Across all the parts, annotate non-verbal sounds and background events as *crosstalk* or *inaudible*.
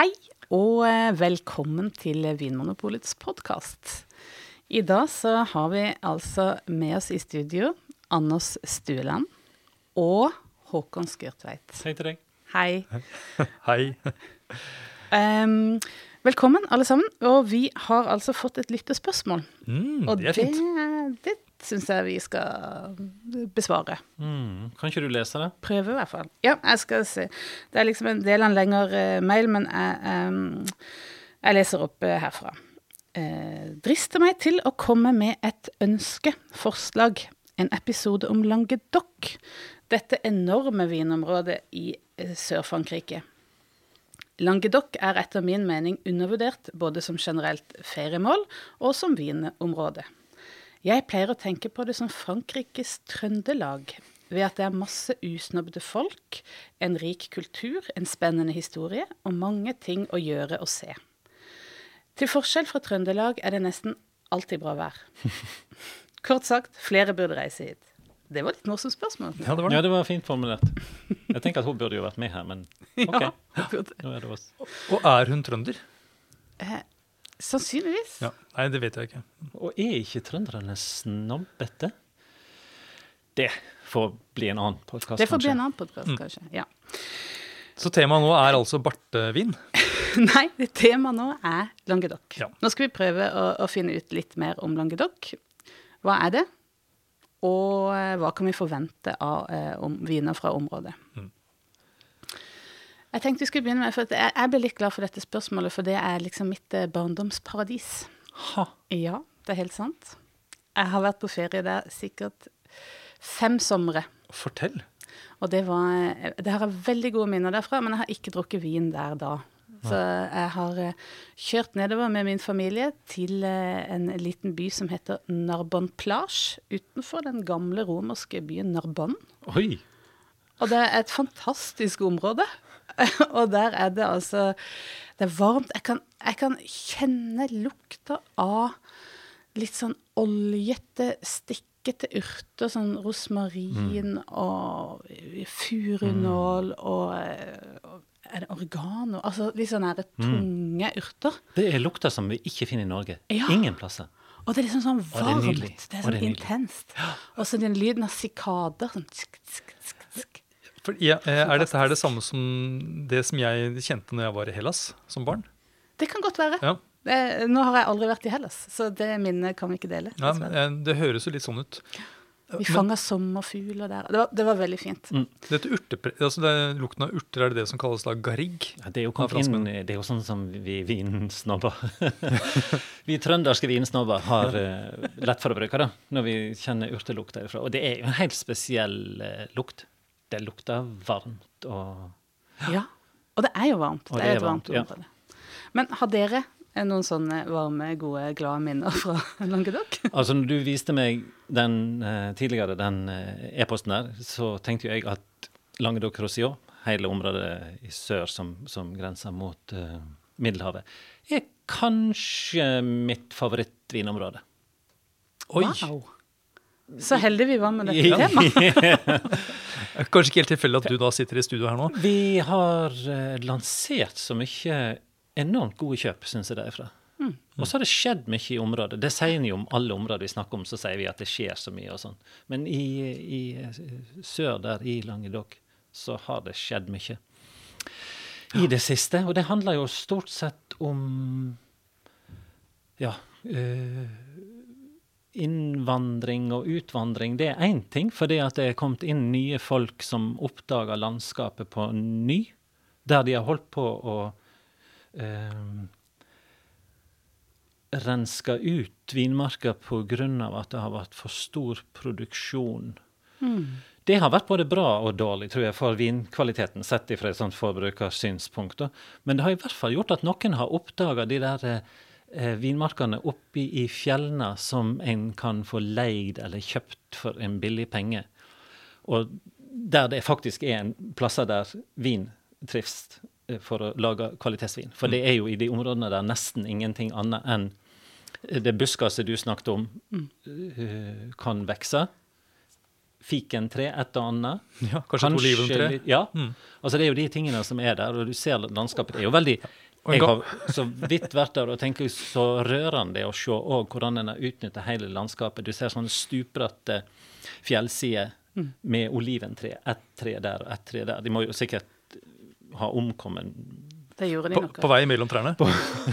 Hei og eh, velkommen til Vinmonopolets podkast. I dag så har vi altså med oss i studio Anders Stueland og Håkon Skurtveit. Hei til deg. Hei. *laughs* Hei. um, velkommen, alle sammen. Og vi har altså fått et lyttespørsmål. Mm, Og det er fint. det, det syns jeg vi skal besvare. Mm. Kan ikke du lese det? Prøve, i hvert fall. Ja, jeg skal se. Det er liksom en del av en lengre eh, mail, men jeg, um, jeg leser opp eh, herfra. Eh, drister meg til å komme med et ønske, forslag, en episode om Languedoc. Dette enorme vinområdet i eh, Sør-Frankrike. Languedoc er etter min mening undervurdert både som generelt feriemål og som vinområde. Jeg pleier å tenke på det som Frankrikes Trøndelag, ved at det er masse usnobbede folk, en rik kultur, en spennende historie og mange ting å gjøre og se. Til forskjell fra Trøndelag er det nesten alltid bra vær. *laughs* Kort sagt, flere burde reise hit. Det var litt morsomt spørsmål. Ja, det var Ja, det. det var fint formulert. Jeg tenker at hun burde jo vært med her, men *laughs* OK. Ja, det burde- Nå er det oss. Og er hun trønder? eh, sannsynligvis. Ja. Nei, det vet jeg ikke. Og er ikke trønderne snobbete? Det får bli en annen podkast, Det får bli en annen podkast, kanskje. Ja. Så temaet nå er altså bartevin. *laughs* Nei, det temaet nå er Languedoc. Ja. Nå skal vi prøve å, å finne ut litt mer om Languedoc. Hva er det? Og eh, hva kan vi forvente av eh, om, viner fra området? Mm. Jeg tenkte vi skulle begynne med, for jeg, jeg ble litt glad for dette spørsmålet, for det er liksom mitt eh, barndomsparadis. Ha. Ja, det er helt sant. Jeg har vært på ferie der sikkert fem somre. Fortell. Og det var Det har jeg veldig gode minner derfra, men jeg har ikke drukket vin der da. Så jeg har eh, kjørt nedover med min familie til eh, en liten by som heter Narbonne Plage, utenfor den gamle romerske byen Narbonne. Oi! Og det er et fantastisk område. *laughs* og der er det altså Det er varmt. Jeg kan, jeg kan kjenne lukta av litt sånn oljete, stikkete urter. Sånn rosmarin og furunål og, og Er det oregano? Altså litt sånne her tunge urter. Det er lukter som vi ikke finner i Norge. Ja. Ingen plasser. Og det er liksom sånn varmt. det er sånn det er nydelig. intenst. Og så den lyden av sikader. Sånn tsk, tsk, tsk, tsk. For, ja, eh, er dette her det samme som det som jeg kjente når jeg var i Hellas som barn? Det kan godt være. Ja, Det, nå har jeg aldri vært i Hellas, så det minnet kan vi ikke dele. ja dessverre. eh, Det høres jo litt sånn ut. vi men- fanga sommerfugler der. Det var, det var veldig fint. Dette urtepre, altså det, Lukten av urter, er det det som kalles da garrig? Ja, det, er jo inn, det er jo sånn som vi vinsnobber *laughs* Vi trønderske vinsnobber har uh, lett for å bruke det når vi kjenner urtelukt derifra. Og det er jo en helt spesiell uh, lukt. Det lukter varmt og Ja. Og det er jo varmt. Det det er et varmt varmt, ja. område. Men har dere eh, noen sånne varme, gode, glade minner fra *laughs* Languedoc? Altså, når du viste meg den eh, tidligere, den eh, e-posten der, så tenkte jo jeg at Languedoc-Roussillon, hele området i sør som, som grenser mot eh, Middelhavet, er kanskje mitt favorittvinområde. Oi! Wow. Så heldige vi var med dette temaet. *laughs* Kanskje ikke helt tilfeldig at du da sitter i studio her nå? Vi har eh, lansert så mye enormt gode kjøp, syns jeg, derifra. Og så har det skjedd mye i området. Det sier en jo om alle områder vi snakker om, så sier vi at det skjer så mye og sånn. Men i, i eh, sør der, i Languedoc, så har det skjedd mye. I det siste. Og det handler jo stort sett om ja, eh, innvandring og utvandring, det er én ting, fordi at det er kommet inn nye folk som oppdager landskapet på ny, der de har holdt på å eh, renske ut vinmarka pga. at det har vært for stor produksjon. Det har vært både bra og dårlig tror jeg, for vinkvaliteten, sett fra et sånt forbrukersynspunkt. Men det har i hvert fall gjort at noen har oppdaga de der eh, vinmarkene oppe i fjellene som en kan få leid eller kjøpt for en billig penge. Og der det faktisk er en plasser der vin trives eh, for å lage kvalitetsvin. For det er jo i de områdene der nesten ingenting annet enn det buskaset du snakket om, eh, kan vokse. fikentre, et og annet. Ja, kanskje, et oliventre. Ja. Mm. Altså det er jo de tingene som er der, og du ser landskapet. Det er jo veldig Jeg har så vidt vært der og tenker så rørende å se òg hvordan en har utnytta hele landskapet. Du ser sånne stupbratte fjellsider Mm. med oliventre. Ett tre der og ett tre der. De må jo sikkert ha omkommet Det gjorde de På, nok. på vei mellom trærne.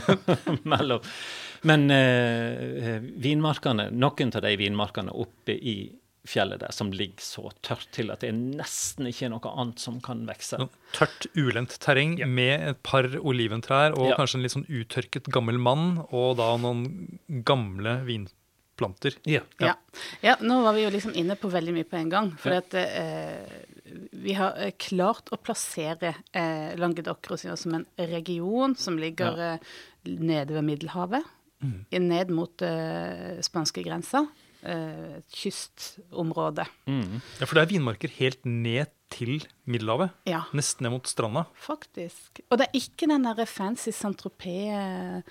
*laughs* mellom. Men eh, eh, vinmarkene, noen av de vinmarkene oppe i fjellet der som ligger så tørt til at det er nesten ikke er noe annet som kan vokse. Tørt, ulendt terreng Ja. med et par oliventrær og Ja. kanskje en litt sånn uttørket gammel mann, og da noen gamle vinplanter. Ja. Ja. ja, nå var vi jo liksom inne på veldig mye på en gang. For Ja. at eh, vi har eh, klart å plassere eh, Languedoc-Roussillon som en region som ligger eh, nede ved Middelhavet. Ned mot eh, spanskegrensa. Eh, kystområde. Mm. Ja, For det er vinmarker helt ned til Middelhavet. Ja, Nesten ned mot stranda. faktisk. Og det er ikke den der fancy Saint-Tropez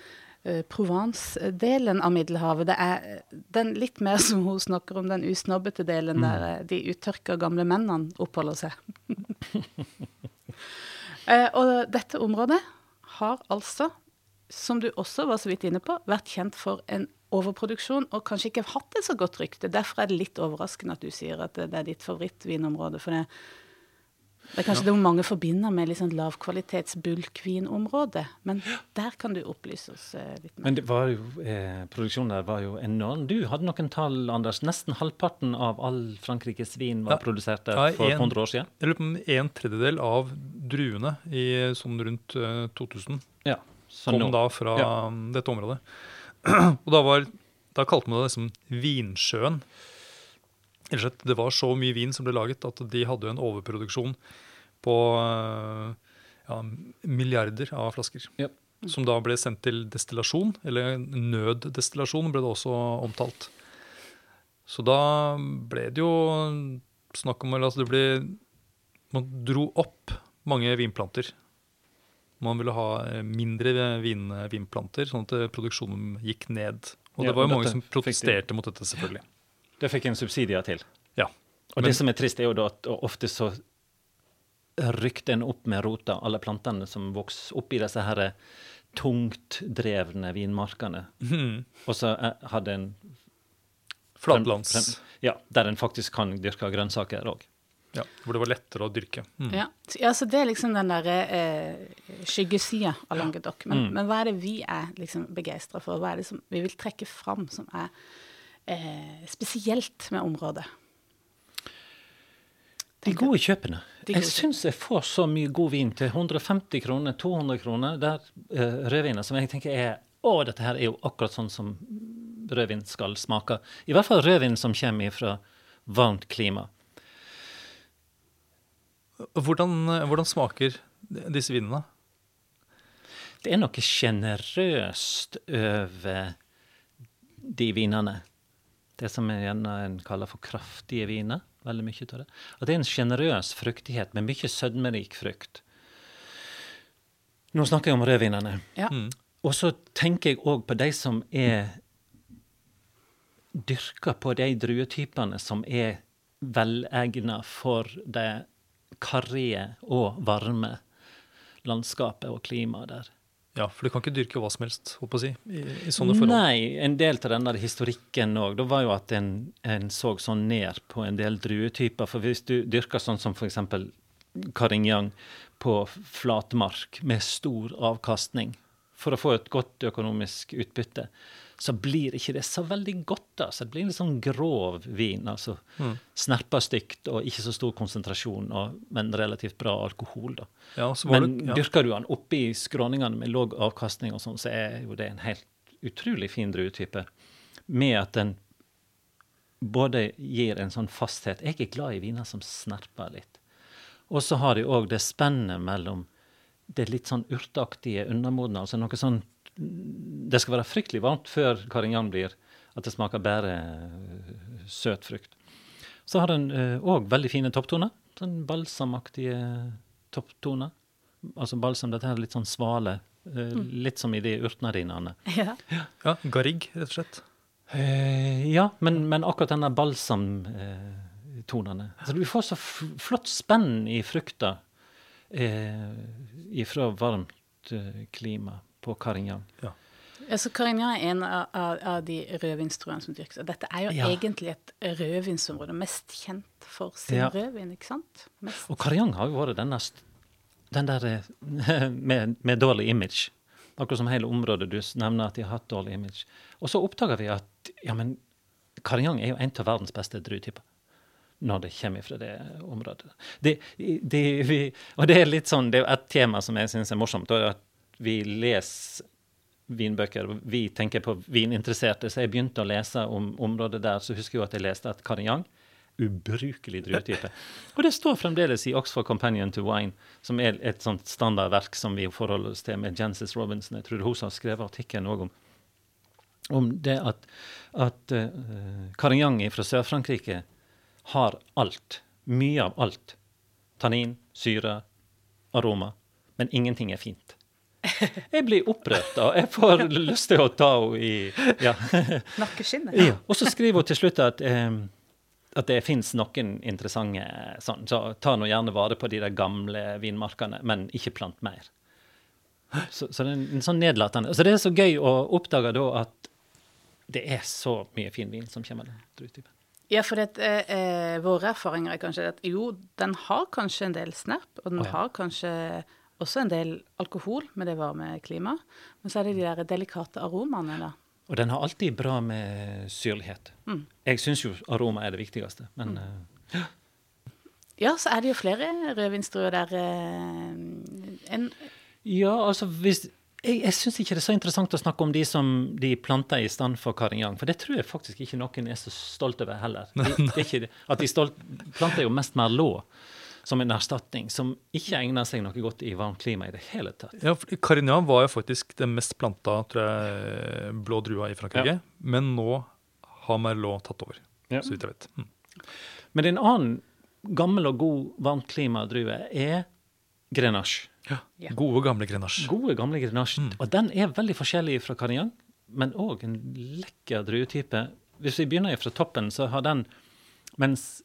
eh, Provence-delen av Middelhavet. Det er den litt mer *laughs* som hun snakker om, den usnobbete delen der eh, de uttørka gamle mennene oppholder seg. *laughs* Eh, og dette området har altså, som du også var så vidt inne på, vært kjent for en overproduksjon og kanskje ikke hatt et så godt rykte. Derfor er det litt overraskende at du sier at det det er ditt favorittvinområde. For det, det er kanskje det mange forbinder med liksom sånn lavkvalitets bulkvinområde. Men der kan du opplyse oss eh, litt mer. Men det var jo, eh, produksjonen der var jo enorm. Du hadde noen tall, Anders. Nesten halvparten av all Frankrikes vin var Ja. produsert der for en- 100 år siden. Jeg lurer på om en tredjedel av druene i sånn rundt eh, 2000 Ja. Så kom nå, da fra Ja. um, dette området. Og da, var, da kalte man det liksom Vinsjøen. Det var så mye vin som ble laget at de hadde en overproduksjon på eh, ja, milliarder av flasker. Ja. Som da ble sendt til destillasjon, eller nøddestillasjon ble det også omtalt. Så da ble det jo snakk om at altså det ble, Man dro opp mange vinplanter. Man ville ha eh, mindre vin, vinplanter, sånn at eh, produksjonen gikk ned. Og Ja, det var jo mange som protesterte de- mot dette, selvfølgelig. Det fikk en subsidier til. Ja. Og Men- det som er trist, er jo da at ofte så rykte en opp med rota alle plantene som vokser opp i disse her tungtdrevne vinmarkene. Mm. Og så eh, hadde en Flatlands. Ja, der en faktisk kan dyrke grønnsaker òg. Ja, hvor det var lettere å dyrke. Mm. Ja, ja, så det er liksom den derre eh, skyggesida av Languedoc. Men, Mm. men hva er det vi er liksom begeistra for? Hva er det som vi vil trekke fram som er eh, spesielt med området? De gode kjøpene. De Jeg syns jeg får så mye god vin til 150 kroner, 200 kroner. Der uh, rødviner som jeg tenker er Å, dette her er jo akkurat sånn som rødvin skal smake. I hvert fall rødvin som kommer fra varmt klima. Hvordan, hvordan smaker disse vinene? Det er noe sjenerøst over de vinene. Det som er gjerne en kaller for kraftige viner. Veldig mye av det. At det er en sjenerøs fruktighet med mye sødmerik frukt. Nå snakker jeg om rødvinene. Ja. Mm. Og så tenker jeg òg på de som er dyrka på de druetypene som er velegna for det karrige og varme landskapet og klimaet der. Ja, for du kan ikke dyrke hva som helst, håper jeg, i, i sånne forhold. Nei, en del av den der historikken òg, da var jo at en, en så sånn ned på en del druetyper. For hvis du dyrker sånn som f.eks. Carignan på flatmark med stor avkastning, for å få et godt økonomisk utbytte, så blir ikke det så veldig godt. da. Så Det blir litt sånn grov vin. altså Mm. Snerpa stygt og ikke så stor konsentrasjon, og, men relativt bra alkohol. da. Ja, så var Men det, ja. dyrker du den oppi skråningene med låg avkastning, og sånn, så er jo det en helt utrolig fin druetype. Med at den både gir en sånn fasthet Jeg er glad i viner som snerper litt. Og så har de òg det spennet mellom det litt sånn urteaktige undermodne. Altså noe sånn Det skal være fryktelig varmt før karingan blir at det smaker bare øh, søt frukt. Så har den òg veldig fine topptoner. Sånn balsamaktige topptoner. Altså balsam, dette her er litt sånn svale. eh, Litt som i de urtene dine, Ja. ja, Garrig, rett og slett. Eh, ja, men, men akkurat denne tonene. Så du får så f flott spenn i frukta eh, ifra varmt eh, klima på Carignan. Ja. Ja, så Carignan er en av, av, av de rødvinstruene som dyrkes. Og dette er jo Ja. egentlig et rødvinsområde, mest kjent for sin Ja. rødvin, ikke sant? Mest. Og Carignan har jo vært denne den der eh, *laughs* med, med dårlig image. Akkurat som hele området du nevner at de har hatt dårlig image. Og så oppdager vi at ja, men Carignan er jo en av verdens beste druetyper. Når det kommer fra det området. Det, det, vi, og det er litt sånn, det er et tema som jeg syns er morsomt. og at vi leser vinbøker. Vi tenker på vininteresserte. Så jeg begynte å lese om området der, så husker jeg at jeg leste at Carignan ubrukelig druetype. Og det står fremdeles i Oxford Companion to Wine, som er et sånt standardverk som vi forholder oss til med Jancis Robinson. Jeg tror hun har skrevet artikkelen òg om, om det at, at uh, Carignan fra Sør-Frankrike har alt. Mye av alt. Tannin, syre, aroma. Men ingenting er fint. Jeg blir opprørt og Jeg får lyst til å ta henne i ja. Nakkeskinnet. Ja. Og så skriver hun til slutt at, um, at det fins noen interessante sånn, så ta nå gjerne vare på de der gamle vinmarkene, men ikke plant mer. Så, så det er en, sånn nedlatende Så det er så gøy å oppdage da at det er så mye fin vin som kommer av druetypen. Ja, for det, eh, eh, våre erfaringer er kanskje at jo, den har kanskje en del snerp, og den oh, ja. har kanskje også en del alkohol med det varme klimaet. Men så er det de der delikate aromaene, da. Og den har alltid bra med syrlighet. Mm. Jeg syns jo aroma er det viktigste, men eh, Ja, så er det jo flere rødvinsdruer der uh, en, Ja, altså hvis Jeg, jeg syns ikke det er så interessant å snakke om de som de planter i stand for Carignan, for det tror jeg faktisk ikke noen er så stolt over heller. *laughs* De, at de stolt, planter jo mest merlot som en erstatning, som ikke egner seg noe godt i varmt klima i det hele tatt. Ja, for Carignan var jo faktisk den mest planta tror jeg, blå drua i Frankrike. Men nå har Merlot tatt over, Ja. så vidt jeg vet. Mm. Men en annen gammel og god varmt klima-drue er Grenache. Ja. Ja. Gode, gamle Grenache. Gode, gamle Grenache. Mm. Og den er veldig forskjellig fra Carignan, men òg en lekker druetype. Hvis vi begynner fra toppen, så har den Mens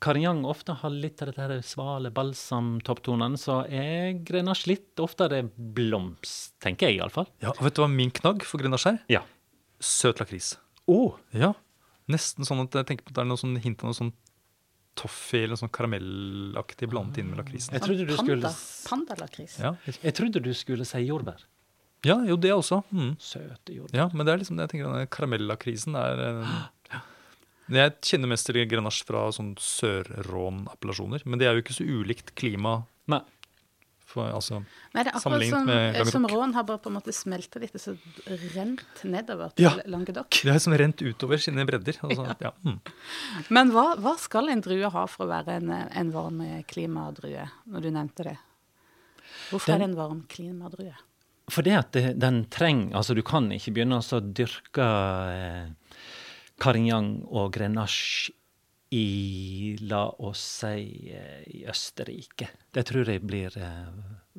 Carignan ofte har litt av dette svale balsam-topptonene, så er Grenache litt oftere blomst, tenker jeg iallfall. Ja, og vet du hva min knagg for Grenache er? Ja. Søt lakris. Oh, Ja. Nesten sånn at jeg tenker på at det er noe sånn hint av noe sånn toffee eller sånn karamellaktig blandet inn med lakrisen. Jeg trodde du skulle- Pandalakris. Ja. jeg trodde du skulle si jordbær. ja, jo, det også. Mm. Søte jordbær. Ja, men det er liksom det jeg tenker denne karamellakrisen er eh. Jeg kjenner mest til Grenache fra sånn Sør-Rån-appellasjoner, men det er jo ikke så ulikt klima. Nei. For, altså, Nei, det er akkurat Sammenlignet som, med eh, Languedoc. som rån har bare på en måte smelta litt, og så rent nedover til Ja. Languedoc. det er som rent utover sine bredder. Altså, ja. Mm. Men hva, hva skal en drue ha for å være en, en varm klimadrue, når du nevnte det? Hvorfor Den- er det en varm klimadrue? For det at det, den trenger Altså, du kan ikke begynne å dyrke eh, Carignan og Grenache i, la oss si, eh, i Østerrike. Det tror jeg blir eh,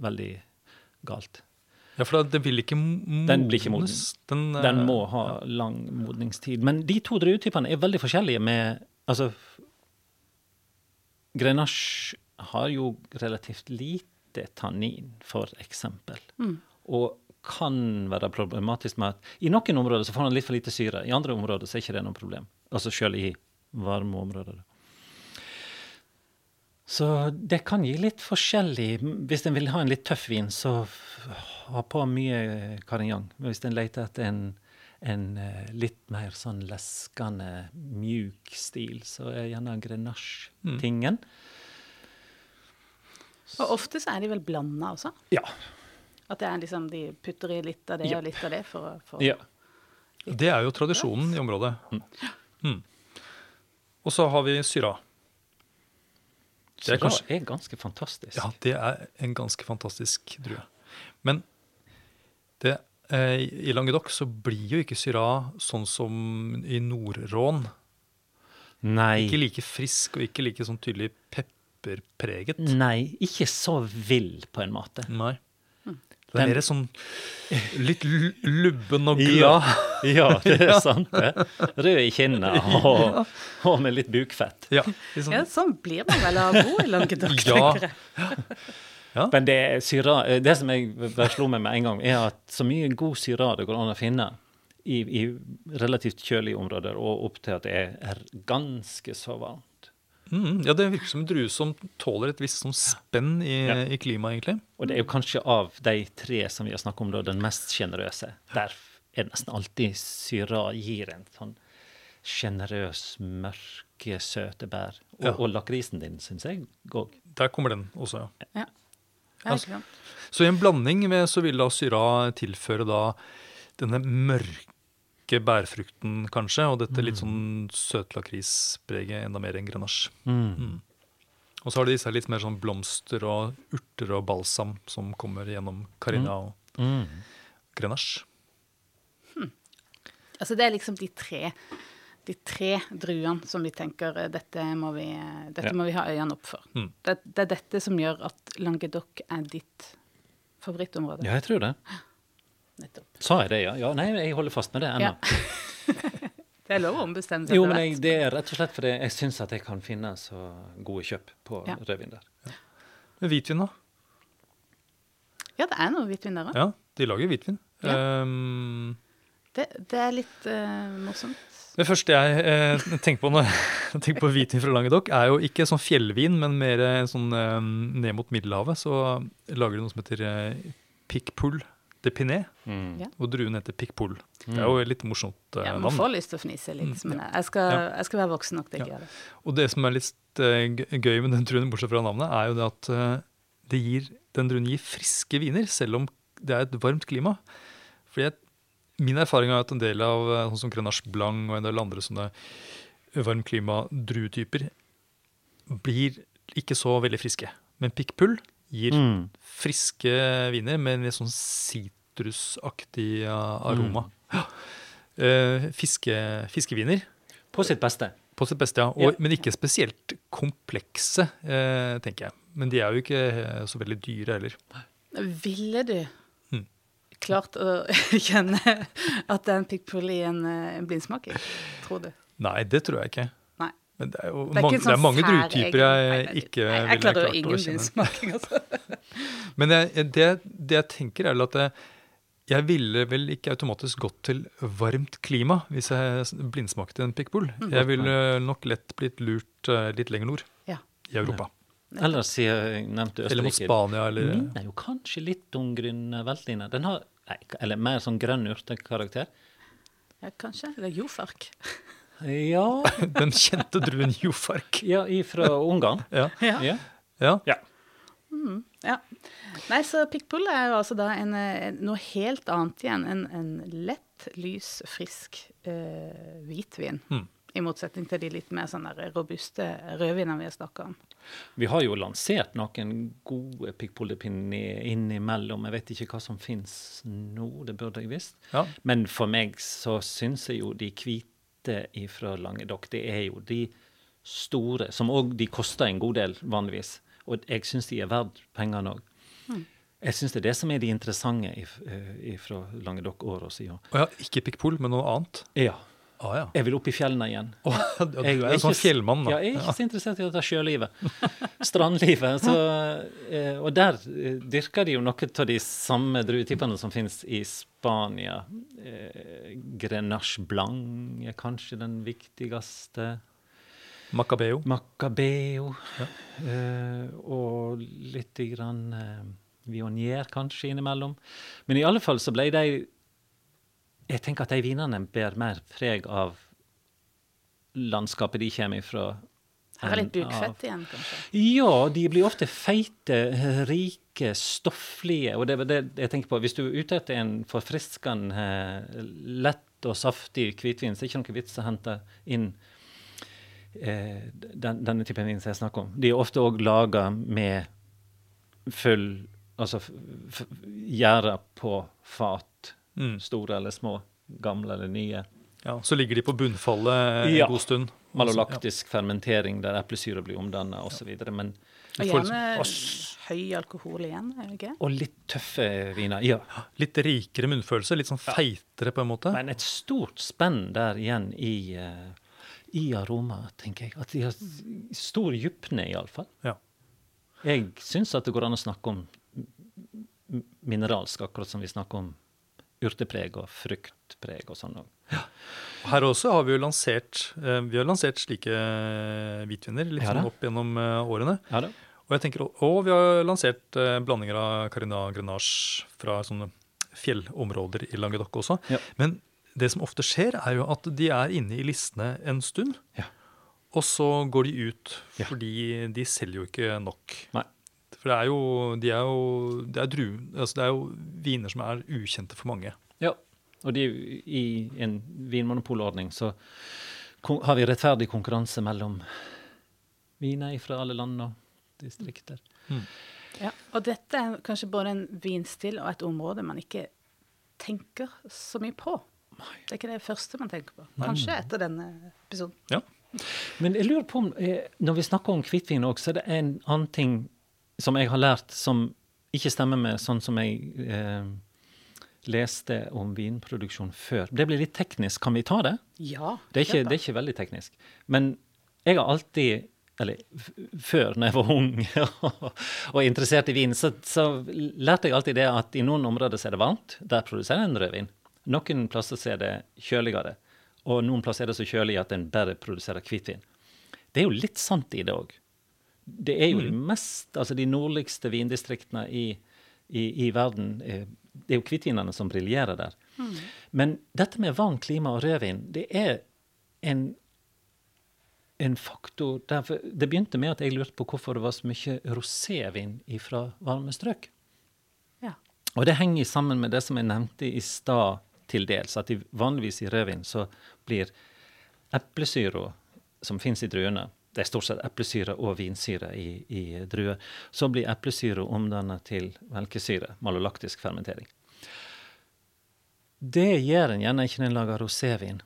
veldig galt. ja, for den vil ikke modnes. Den blir ikke moden. Den, uh, Den må ha lang modningstid. Men de to druetypene er veldig forskjellige med Altså, Grenache har jo relativt lite tannin, for eksempel. Mm. Og kan være problematisk med at i noen områder så får han litt for lite syre. I andre områder så er ikke det noe problem. Altså selv i varme områder. Så det kan gi litt forskjellig. Hvis en vil ha en litt tøff vin, så ha på mye Carignan. Men Hvis en leter etter en, en eh, litt mer sånn leskende, mjuk stil, så er gjerne Grenache-tingen. Og ofte så er de vel blanda også? Ja. At det er liksom, de putter i litt av det og litt av det for, å- få ja. Det er jo tradisjonen i området. Mm. Og så har vi syra. Det er kanskje- er ganske fantastisk. Ja, det er en ganske fantastisk drue. Men det, eh, i Languedoc så blir jo ikke syra sånn som i Nord-Rån. Nei. Ikke like frisk og ikke like sånn tydelig pepperpreget. Nei, ikke så vill, på en måte. Nei. Det er mer sånn litt lubben og glad. *laughs* ja, det er *laughs* sant, det. Rød i kinnene *laughs* og, og med litt bukfett. Ja, sånn, Ja, sånn blir man vel av å bo i Languedoc, Ja. tenker jeg. Men det, syra, det som jeg slo meg med en gang, er at så mye god syra det går an å finne i, i relativt kjølige områder, og opp til at det er ganske så varmt. Mm, ja, det virker som en drue som tåler et visst sånn spenn i, Ja. i klimaet, egentlig. Og det er jo kanskje av de tre som vi har snakket om, da, den mest sjenerøse. Der er det nesten alltid syra gir en sånn sjenerøs, mørke, søte bær. Og, Ja. og lakrisen din, syns jeg òg. Der kommer den også, ja. Ja. Altså. Så i en blanding med, så vil da syra tilføre da denne mørke bærfrukten, kanskje, og dette litt sånn søtlakrispreget enda mer enn grenasje. Mm. Og så har de disse litt mer sånn blomster og urter og balsam som kommer gjennom carina og Mm. grenache. Altså, det er liksom de tre, de tre druene som vi tenker eh, dette må vi, eh, dette Ja. må vi ha øynene opp for. Mm. Det, det er dette som gjør at Languedoc er ditt favorittområde. Ja, jeg tror det. Nettopp. Sa jeg det, ja? ja? Nei, jeg holder fast med det ennå. Ja. *laughs* Det er lov å ombestemme seg Jo, men jeg, det er rett og slett fordi jeg syns at jeg kan finne så gode kjøp på Ja. rødvin der. Men Hvitvin, da? Ja, det er noe hvitvin der òg. Ja, de lager hvitvin. Ja. Um, Det, det er litt uh, morsomt. det første jeg eh, tenker på når *laughs* jeg tenker på hvitvin fra Languedoc, er jo ikke sånn fjellvin, men mer sånn eh, ned mot Middelhavet. Så lager de noe som heter eh, Picpoul de Pinet, Mm. Ja. og druen heter Picpoul. Det er jo et litt morsomt navn. Ja, man navn. får lyst til å fnise litt, Mm, men jeg skal, Ja. jeg skal være voksen nok til å gjøre det. Og det som er litt uh, gøy med den druen, bortsett fra navnet, er jo det at uh, det gir, den druen gir friske viner, selv om det er et varmt klima. Fordi jeg, min erfaring er at en del av sånn som Grenache Blanc og en del andre sånne varmklima-druetyper blir ikke så veldig friske. Men Picpoul gir Mm. friske viner med en litt sånn sitrusaktig aroma. aroma. Eh, fiske, fiskeviner. På sitt beste. På sitt beste, ja. Og, yeah. Men ikke spesielt komplekse, eh, tenker jeg. Men de er jo ikke eh, så veldig dyre heller. Ville du Mm. klart å *laughs* kjenne at det er en pikkpull i en, en blindsmaking, tror du? Nei, det tror jeg ikke. Men det er jo Det er mange, en det er sånn mange druetyper jeg ikke ville klart å kjenne. Jeg klarer jo ingen kjenne. blindsmaking, altså. *laughs* Men jeg, det, det jeg tenker, er at jeg, jeg ville vel ikke automatisk gått til varmt klima hvis jeg blindsmakte en pikkbull. Mm. Jeg ville nok lett blitt lurt eh, litt lenger nord Ja. i Europa. Eller siden jeg nevnte Eller mot Spania, eller Minner jo kanskje litt om grønn. Den har nei, Eller mer sånn grønn urtekarakter. Ja, kanskje. Eller jofark. *laughs* Ja, *laughs* den kjente druen Jofark. ja fra Ungarn. Ja. Ja. Ja. ja. Mm, ja. Nei, så pikkpull er jo altså da en, en, noe helt annet igjen. En, en lett, lys, frisk eh, hvitvin. Mm. I motsetning til de litt mer sånn der robuste rødvinene vi har snakka om. Vi har jo lansert noen gode pikkpollepinner innimellom. Jeg vet ikke hva som fins nå, det burde jeg visst. Ja. Men for meg så syns jeg jo de hvite fra Languedoc, det er jo de store, som òg de koster en god del vanligvis. Og jeg syns de er verdt pengene òg. Jeg syns det er det som er de interessante eh, fra Languedoc år siden. Og ja, ikke pikkpol, men noe annet. Ja. Ah, ja. Jeg vil opp i fjellene igjen. Oh, du er en sånn fjellmann, da. Ja, jeg er ikke så interessert i dette sjølivet. *laughs* Strandlivet. Så, eh, og der eh, dyrker de jo noen av de samme druetypene som finnes i Spania. Eh, Grenache Blanc er kanskje den viktigste. Macabeo. Macabeo. Ja. og litt grann Vionier kanskje innimellom. Men i alle fall så ble de Jeg tenker at de vinene bærer mer preg av landskapet de kommer ifra. Her er litt bukfett igjen, kanskje. Ja, de blir ofte feite, rike, stofflige. Og det er det jeg tenker på. Hvis du er ute etter en forfriskende, lett og saftig hvitvin, så er det ikke noe vits å hente inn eh, den, denne typen vin som jeg snakker om. De er ofte òg laga med full Altså gjæra på fat. Mm. Store eller små. Gamle eller nye. Ja, så ligger de på bunnfallet en Ja. god stund. Malolaktisk fermentering der eplesyre blir omdanna osv. Men Og gjerne liksom- høy alkohol igjen, er det ikke? Og litt tøffe viner. Ja. Litt rikere munnfølelse, litt sånn feitere på en måte. Men et stort spenn der igjen i, eh, i aroma, tenker jeg. At de har stor dypne, iallfall. Ja. Jeg syns at det går an å snakke om mineralsk, akkurat som vi snakker om urtepreg og fruktpreg og sånn. Ja. Her også har vi jo lansert eh, vi har lansert slike eh, hvitviner litt Ja sånn opp gjennom eh, årene. Ja. Og, tenker, og vi har lansert blandinger av Carina Grenache fra sånne fjellområder i Languedoc også. Men det som ofte skjer, er jo at de er inne i listene en stund. Ja. Og så går de ut, fordi de selger jo ikke nok. Nei. For det er jo, de er jo, det er, dru, altså det er jo viner som er ukjente for mange. Ja. Og de, i en vinmonopolordning så har vi rettferdig konkurranse mellom viner fra alle land og distrikter. Ja. Og dette er kanskje både en vinstil og et område man ikke tenker så mye på. Det er ikke det første man tenker på. Kanskje etter denne episoden. Ja. Men jeg lurer på om, eh, når vi snakker om hvitvin òg, så er det en annen ting som jeg har lært som ikke stemmer med sånn som jeg eh, leste om vinproduksjon før. Det blir litt teknisk. Kan vi ta det? Ja. Det er ikke, det er ikke veldig teknisk. Men jeg har alltid eller før, når jeg var ung *laughs* og interessert i vin, så, så lærte jeg alltid det at i noen områder så er det varmt. Der produserer en rødvin. Noen plasser så er det kjøligere. Og noen plasser er det så kjølig at en bare produserer hvitvin. Det er jo litt sant i det òg. Det er jo de mest, altså de nordligste vindistriktene i, i, i verden. eh, Det er jo hvitvinene som briljerer der. Men dette med varmt klima og rødvin, det er en en faktor derfor, Det begynte med at jeg lurte på hvorfor det var så mye rosévin fra varme strøk. Ja. Og det henger sammen med det som jeg nevnte i stad til dels, at vanligvis i rødvin så blir eplesyra som fins i druene Det er stort sett eplesyre og vinsyre i, i druer. Så blir eplesyre omdannet til melkesyre, malolaktisk fermentering. Det gjør en gjerne ikke når en lager rosévin.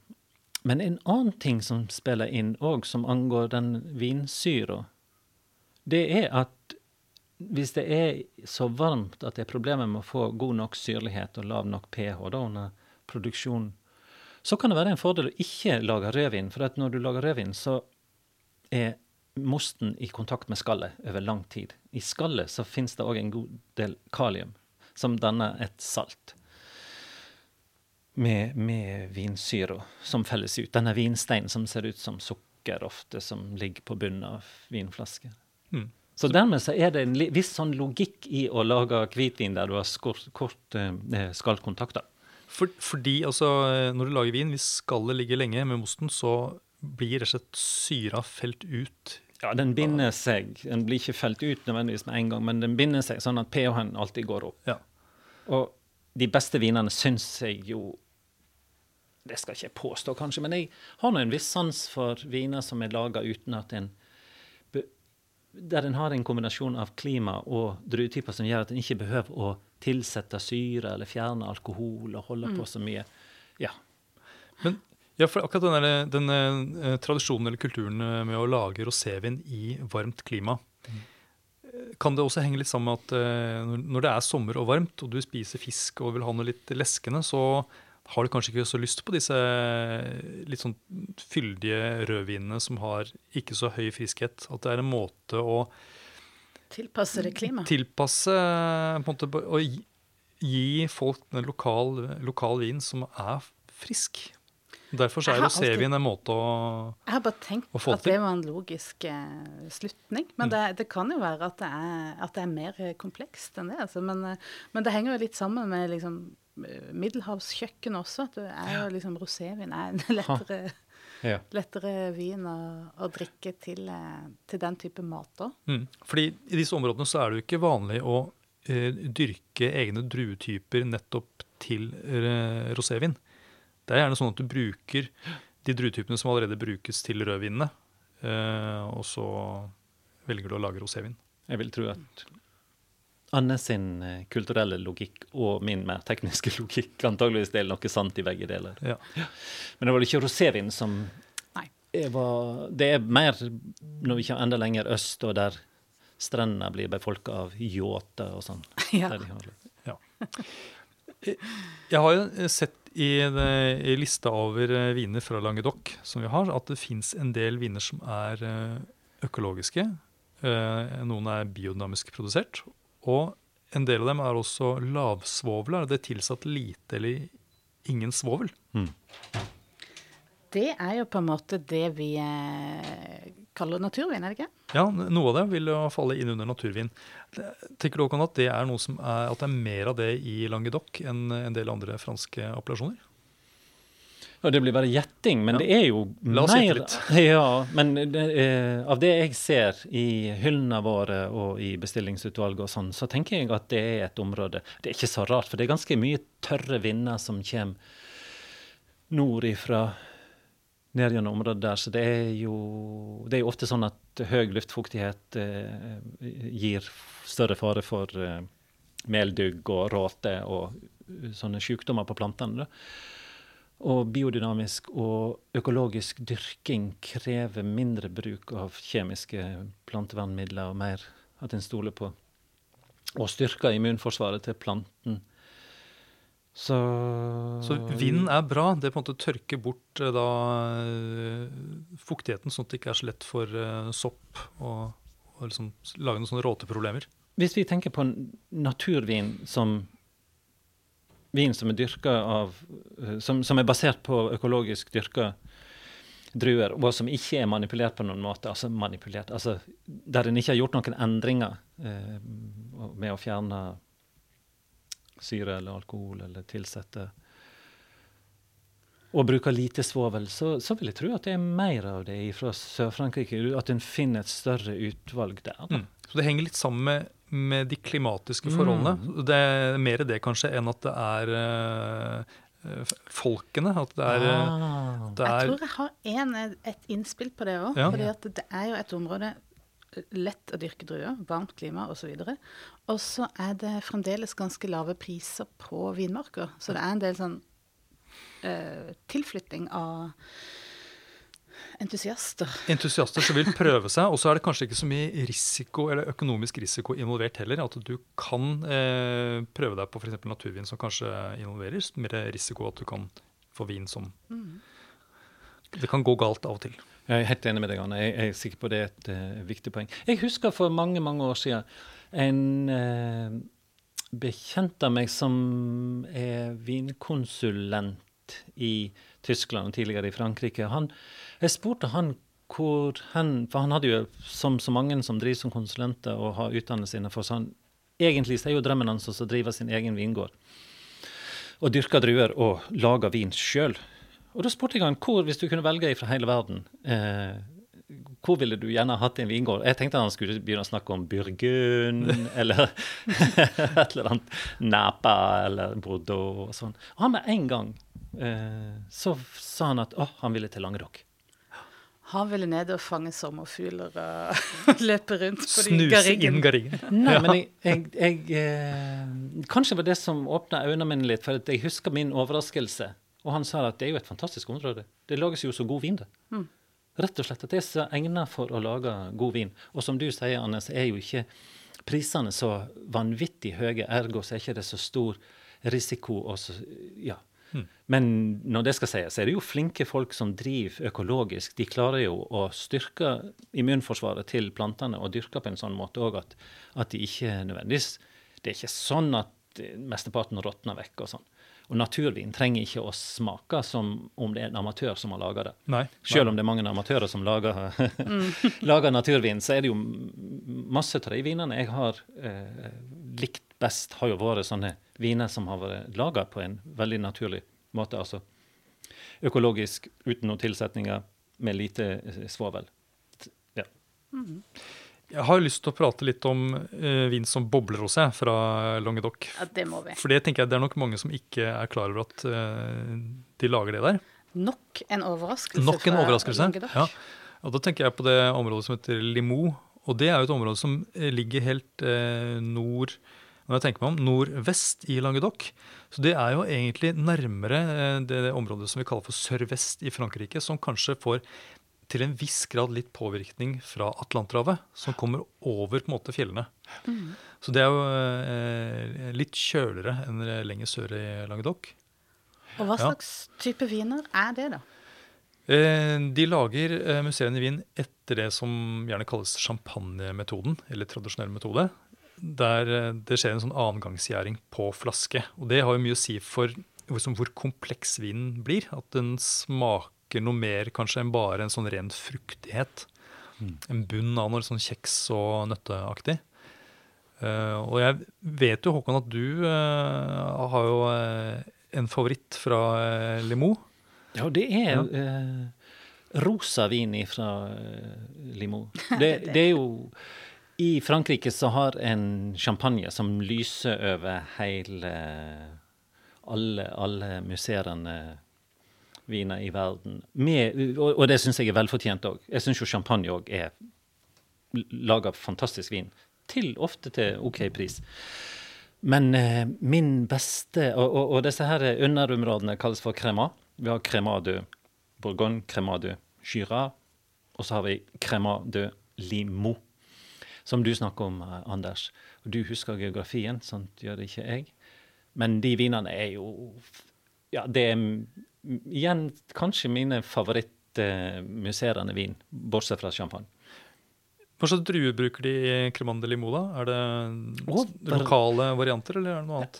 Men en annen ting som spiller inn òg, som angår den vinsyra, det er at hvis det er så varmt at det er problemer med å få god nok syrlighet og lav nok pH da under produksjonen, så kan det være en fordel å ikke lage rødvin. For at når du lager rødvin, så er mosten i kontakt med skallet over lang tid. I skallet så finnes det òg en god del kalium, som danner et salt med, med vinsyra som felles ut. Denne vinsteinen som ser ut som sukker ofte, som ligger på bunnen av vinflasker. Mm. Så dermed så er det en viss sånn logikk i å lage hvitvin der du har skort, kort eh, skallkontakter. For, fordi altså, når du lager vin, hvis skallet ligger lenge med mosten, så blir rett og slett syra felt ut. Ja, den binder seg. Den blir ikke felt ut nødvendigvis med en gang, men den binder seg sånn at pH-en alltid går opp. Ja. Og de beste vinene syns jeg jo Det skal ikke jeg påstå, kanskje, men jeg har nå en viss sans for viner som er laga uten at en Der en har en kombinasjon av klima og druetyper som gjør at en ikke behøver å tilsette syre eller fjerne alkohol og holde på så mye. Ja. Men ja, for akkurat den, der, den eh, tradisjonen eller kulturen eh, med å lage rosévin i varmt klima, mm. kan det også henge litt sammen med at eh, når- det er sommer og varmt, og du spiser fisk og vil ha noe litt leskende, så har du kanskje ikke så lyst på disse eh, litt sånn fyldige rødvinene som har ikke så høy friskhet. At det er en måte å Tilpasse det klimaet. tilpasse måte, Og gi, gi folk en lokal, lokal vin som er frisk. Derfor så er rosévin en måte å Jeg har bare tenkt at det var en logisk eh, slutning. Men det, det kan jo være at det er, at det er mer eh, komplekst enn det. Altså. Men, eh, men det henger jo litt sammen med liksom, eh, middelhavskjøkken også. At det er jo liksom rosévin er en *laughs* lettere, ja. lettere vin å, å drikke til, til den type mat òg. mm. Fordi i disse områdene så er det jo ikke vanlig å eh, dyrke egne druetyper nettopp til eh, rosévin. Det er gjerne sånn at du bruker de druetypene som allerede brukes til rødvinene, eh, og så velger du å lage rosévin. Jeg vil tro at Anne sin eh, kulturelle logikk og min mer tekniske *laughs* logikk antageligvis deler noe sant i begge deler. Ja. Men det var ikke rosévin som Nei. var, Det er mer når vi kommer enda lenger øst, og der strendene blir befolka av yachter og sånn. *laughs* Ja. ja. Jeg har jo sett i, i lista over eh, viner fra Languedoc som vi har, at det fins en del viner som er eh, økologiske. Eh, Noen er biodynamisk produsert. Og en del av dem er også lavsvovla. Det er tilsatt lite eller ingen svovel. Det er jo på en måte det vi eh, det naturvin, er det ikke? Ja, noe av det vil jo falle inn under naturvin. Tenker du også at det er noe som er, at det er mer av det i Languedoc enn en del andre franske appellasjoner? Ja, det blir bare gjetting, men Ja. det er jo La oss mer litt. *laughs* Ja, men det, eh, av det jeg ser i hyllene våre og i bestillingsutvalget og sånn, så tenker jeg at det er et område Det er ikke så rart, for det er ganske mye tørre vinder som kommer nord ifra ned gjennom området der, så det er jo Det er jo ofte sånn at høy luftfuktighet eh, gir større fare for eh, meldugg og råte og eh, sånne sykdommer på plantene. da. Og biodynamisk og økologisk dyrking krever mindre bruk av kjemiske plantevernmidler og mer at en stoler på og styrker immunforsvaret til planten. Så, Så vind er bra. Det på en måte tørker bort eh, da eh, fuktigheten, sånn at det ikke er så lett for eh, sopp å å liksom lage noen sånne råteproblemer. Hvis vi tenker på naturvin som vin som er dyrka av som, som er basert på økologisk dyrka druer, og som ikke er manipulert på noen måte, altså manipulert, altså der en ikke har gjort noen endringer eh, med å fjerne syre eller alkohol eller tilsette og bruker lite svovel, så, så vil jeg tro at det er mer av det fra Sør-Frankrike. At en finner et større utvalg der. Mm. Så det henger litt sammen med, med de klimatiske Mm. forholdene. Det er mer det kanskje enn at det er eh, folkene. At det er, eh, Ah. det Jeg er tror jeg har en, et innspill på det òg. Ja. at det er jo et område lett å dyrke druer, varmt klima osv. Og så er det fremdeles ganske lave priser på vinmarker. Så det er en del sånn uh, tilflytting av entusiaster. entusiaster som vil prøve seg. Og så er det kanskje ikke så mye risiko eller økonomisk risiko involvert heller. At du kan eh, prøve deg på f.eks. naturvin som kanskje involverer mer risiko at du kan få vin som Det kan gå galt av og til. Jeg er helt enig med deg, Anne. Jeg, er sikker på det er et uh, viktig poeng. Jeg husker for mange mange år siden en uh, bekjent av meg som er vinkonsulent i Tyskland og tidligere i Frankrike. Han, jeg spurte han hvor hen For han hadde jo, som så mange som driver som konsulenter og har utdannelse innenfor, så han egentlig så er jo drømmen hans å drive sin egen vingård. Og dyrke druer og lage vin sjøl. Og da spurte jeg han hvor, hvis du kunne velge fra hele verden, eh, hvor ville du gjerne hatt en vingård? Jeg tenkte han skulle begynne å snakke om Burgund, *laughs* eller *laughs* et eller annet Napa eller Bordeaux og sånn. Og han med en gang eh, så sa han at å, han ville til Langedokk. Han ville ned og fange sommerfugler og *laughs* løpe rundt på de Snuse inn garriggen. garriggen. Nei, men jeg, jeg, jeg eh, Kanskje det var det som åpna øynene mine litt, for at jeg husker min overraskelse. Og han sa at det er jo et fantastisk område. Det lages jo så god vin der. Rett og slett at det er så egnet for å lage god vin. Og som du sier, Anne, så er jo ikke prisene så vanvittig høye, ergo så er ikke det så stor risiko. Og så, ja. Men når det skal sies, så er det jo flinke folk som driver økologisk. De klarer jo å styrke immunforsvaret til plantene og dyrke på en sånn måte òg at, at de ikke nødvendigvis Det er ikke sånn at eh, mesteparten råtner vekk og sånn. Og naturvin trenger ikke å smake som om det er en amatør som har laga det. Nei. Selv om det er mange amatører som lager, *laughs* lager naturvin, så er det jo masse av de vinene jeg har eh, likt best, har jo vært sånne viner som har vært laga på en veldig naturlig måte. Altså økologisk, uten noen tilsetninger, med lite eh, svovel. Ja. Jeg har lyst til å prate litt om uh, vin som bobler hos jeg, fra Languedoc. Ja, det må vi. For det tenker jeg det er nok mange som ikke er klar over at uh, de lager det der. Nok en overraskelse. Nok en fra overraskelse. Languedoc. Ja. Og da tenker jeg på det området som heter Limoux. Og det er jo et område som eh, ligger helt uh, nord når jeg tenker meg om, nordvest i Languedoc. Så det er jo egentlig nærmere eh, det, det området som vi kaller for sørvest i Frankrike, som kanskje får til en viss grad litt påvirkning fra Atlanterhavet, som kommer over på en måte fjellene. Så det er jo eh, litt kjøligere enn lenger sør i Languedoc. Og hva Ja. slags type viner er det, da? Eh, de lager eh, musserende vin etter det som gjerne kalles champagnemetoden, eller tradisjonell metode. Der eh, det skjer en sånn annengangsgjæring på flaske. Og det har jo mye å si for liksom, hvor kompleks vinen blir. At den smaker noe mer kanskje enn bare en sånn ren fruktighet. En bunn av noe sånn kjeks og nøtteaktig. Uh, og jeg vet jo, Håkon, at du uh, har jo uh, en favoritt fra uh, Limo. Ja, det er eh, rosa vin fra Limo. *laughs* Det, det er jo I Frankrike så har en champagne som lyser over hele alle, alle musserende viner i verden. Med, og, og det syns jeg er velfortjent òg. Jeg syns jo champagne òg er lager fantastisk vin. Til ofte til OK pris. Men eh, min beste Og, og, og disse her underområdene kalles for crema. Vi har crema de Bourgogne, crema de Jura, og så har vi crema de limo, Som du snakker om, eh, Anders. Og du husker geografien, sånt gjør det ikke jeg. Men de vinene er jo Ja, det er igjen kanskje mine favorittmusserende vin, bortsett fra champagne. Hva slags druer bruker de i cremande limo da? Er det lokale varianter, eller er det noe annet?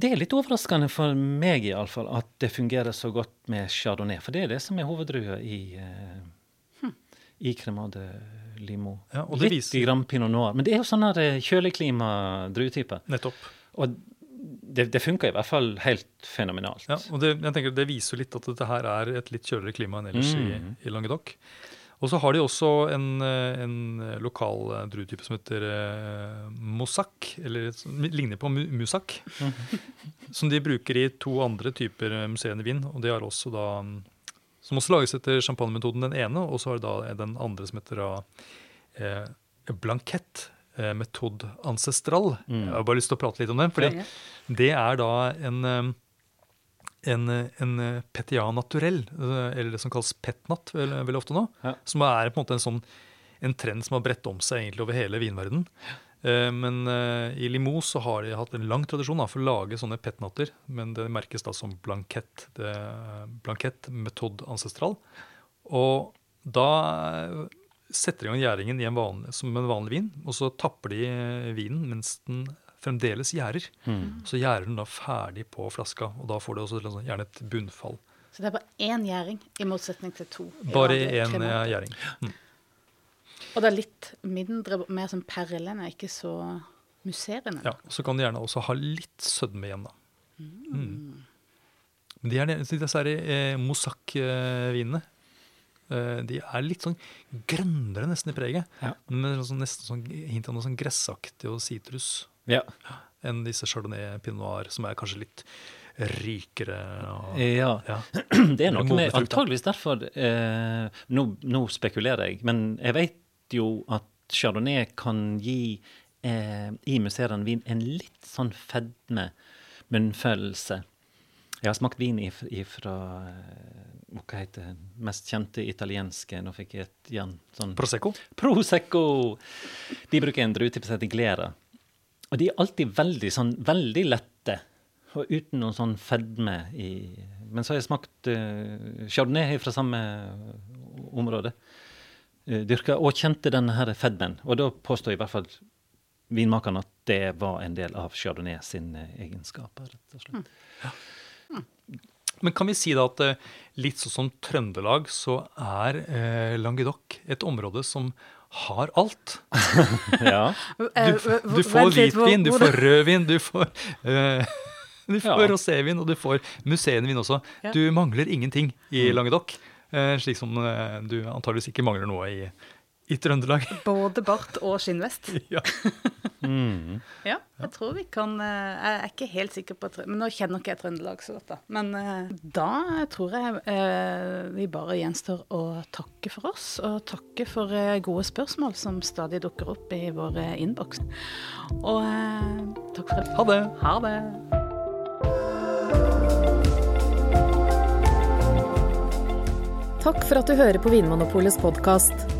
Det er litt overraskende for meg i alle fall, at det fungerer så godt med chardonnay. For det er det som er hoveddrua i, eh, i Cremant Limo. Ja, og det litt viser- grann pinot noir. Men det er jo sånn her, eh, kjøleklima-druetype. Nettopp. Og det, det funker i hvert fall helt fenomenalt. Ja, og det, jeg tenker det viser jo litt at dette her er et litt kjøligere klima enn ellers Mm. i, i Languedoc. Og så har de også en, eh, en lokal eh, druetype som heter eh, Mossack, eller som ligner på mu Musak. Som de bruker i to andre typer museer i Wien. Og de har også da mm, Som også lages etter champagnemetoden, den ene, og så har de da den andre som heter da eh, Blankett. Eh, metode ancestral. Mm. Jeg har bare lyst til å prate litt om den. fordi Ja. det er da en, eh, en, eh, en petia naturell, eller det som kalles petnat vel- veldig ofte nå. Ja. Som er på en måte en sånn en trend som har bredt om seg egentlig over hele vinverden. Eh, Men i Limous så har de hatt en lang tradisjon da, for å lage sånne petnatter. Men det merkes da som blankett. Det, blankett metod ancestral. Og da setter i gang gjæringen i en vanlig, som en vanlig vin, og så tapper de eh, vinen mens den fremdeles gjærer. Mm. Så gjærer den da ferdig på flaska, og da får du også liksom gjerne et bunnfall. Så det er bare én gjæring, i motsetning til to. Bare én eh, gjæring. Mm. Og det er litt mindre, mer som perlene, ikke så musserende. Ja, og Så kan du gjerne også ha litt sødme igjen, da. Mm. Men de er disse eh, Mossack-vinene. Eh, de er litt sånn grønnere nesten i preget. Ja. Med sånn, nesten sånn hint av noe sånn gressaktig og sitrus Ja. enn disse chardonnay pinot noir, som er kanskje litt rykere. Og, ja. ja. *clears throat* Det er noe med. Antageligvis derfor eh, nå, nå spekulerer jeg, men jeg vet jo at chardonnay kan gi eh, i musserende vin en litt sånn fedme, munnfølelse. Jeg har smakt vin ifra, ifra eh, hva heter det mest kjente italienske Nå fikk jeg et igjen sånn Prosecco. Prosecco! De bruker en druetype som heter Glera. Og de er alltid veldig, sånn, veldig lette, og uten noen sånn fedme i Men så har jeg smakt uh, chardonnay fra samme område. Uh, dyrka, og kjente denne her fedmen. Og da påstår i hvert fall vinmakeren at det var en del av chardonnay sine egenskaper. rett og slett. Men kan vi si da at eh, litt sånn som Trøndelag, så er eh, Languedoc et område som har alt. *laughs* Ja. Eh, Du, du får hvitvin, du får rødvin, du får eh, *laughs* Du får Ja. rosévin, og du får museenvin også. Ja. Du mangler ingenting i Mm. Languedoc. Eh, slik som eh, du antageligvis ikke mangler noe i, i Trøndelag. *laughs* Både bart og skinnvest. *laughs* ja. Mm. Ja, jeg tror vi kan eh, Jeg er ikke helt sikker på Men nå kjenner ikke jeg Trøndelag så godt, da. Men eh, da tror jeg eh, vi bare gjenstår å takke for oss. Og takke for gode spørsmål som stadig dukker opp i vår innboks. Og takk for Ha det! Ha det. Takk for at du hører på Vinmonopolets podkast.